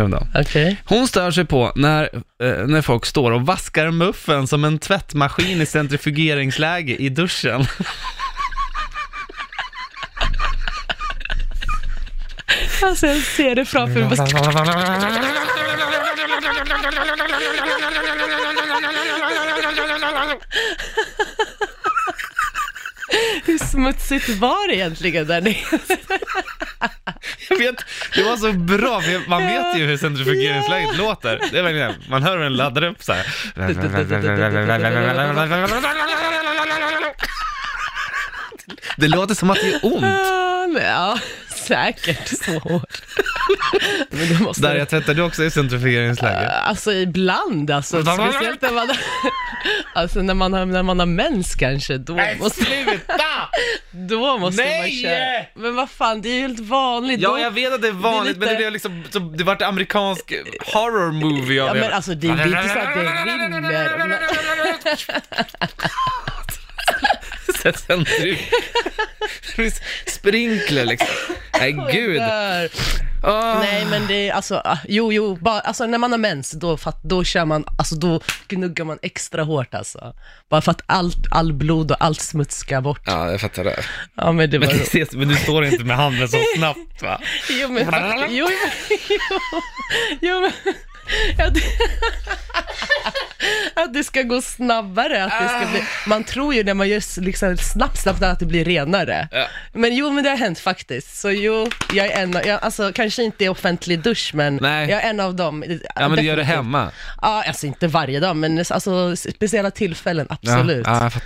person då. Okej. Hon stör sig på när, eh, när folk står och vaskar muffen som en tvättmaskin i centrifugeringsläge i duschen. Alltså jag ser det framför mig. Hur smutsigt var det egentligen där nere? Jag vet, det var så bra, för man vet ju hur centrifugeringsläget låter. Det är verkligen, man hör hur den laddar upp så här. Det låter som att det gör ont. Ja, säkert så hårt. Men det måste Där jag tvättar du också i centrifugeringsläge. Alltså ibland alltså, speciellt när man, alltså, när man, har, när man har mens kanske, då måste, sluta! då måste man Nej! köra. Men vad fan, det är ju helt vanligt. Ja, då, jag vet att det är vanligt, lite- men det blev liksom, så, det vart amerikansk horror movie ja av men det. alltså det, det är inte så att det rinner. Centrifug. Sprinkler liksom. Nej gud. Åh. Nej men det är alltså, ah, jo jo, bara, alltså när man har mens, då, fatt, då kör man, alltså då gnuggar man extra hårt alltså. Bara för att allt, all blod och allt smuts ska bort. Ja, jag fattar det. Ja men det var Men, det ses, men du står inte med handen så snabbt va? Jo men, jo, men, jo, jo men, ja, det, det ska gå snabbare, att det ska bli, man tror ju när man gör liksom snabbt, snabbt att det blir renare. Ja. Men jo, men det har hänt faktiskt. Så jo, jag är en av, jag, alltså kanske inte i offentlig dusch, men Nej. jag är en av dem. Ja men du gör det hemma. Ja, alltså inte varje dag, men alltså speciella tillfällen, absolut. Ja, ja.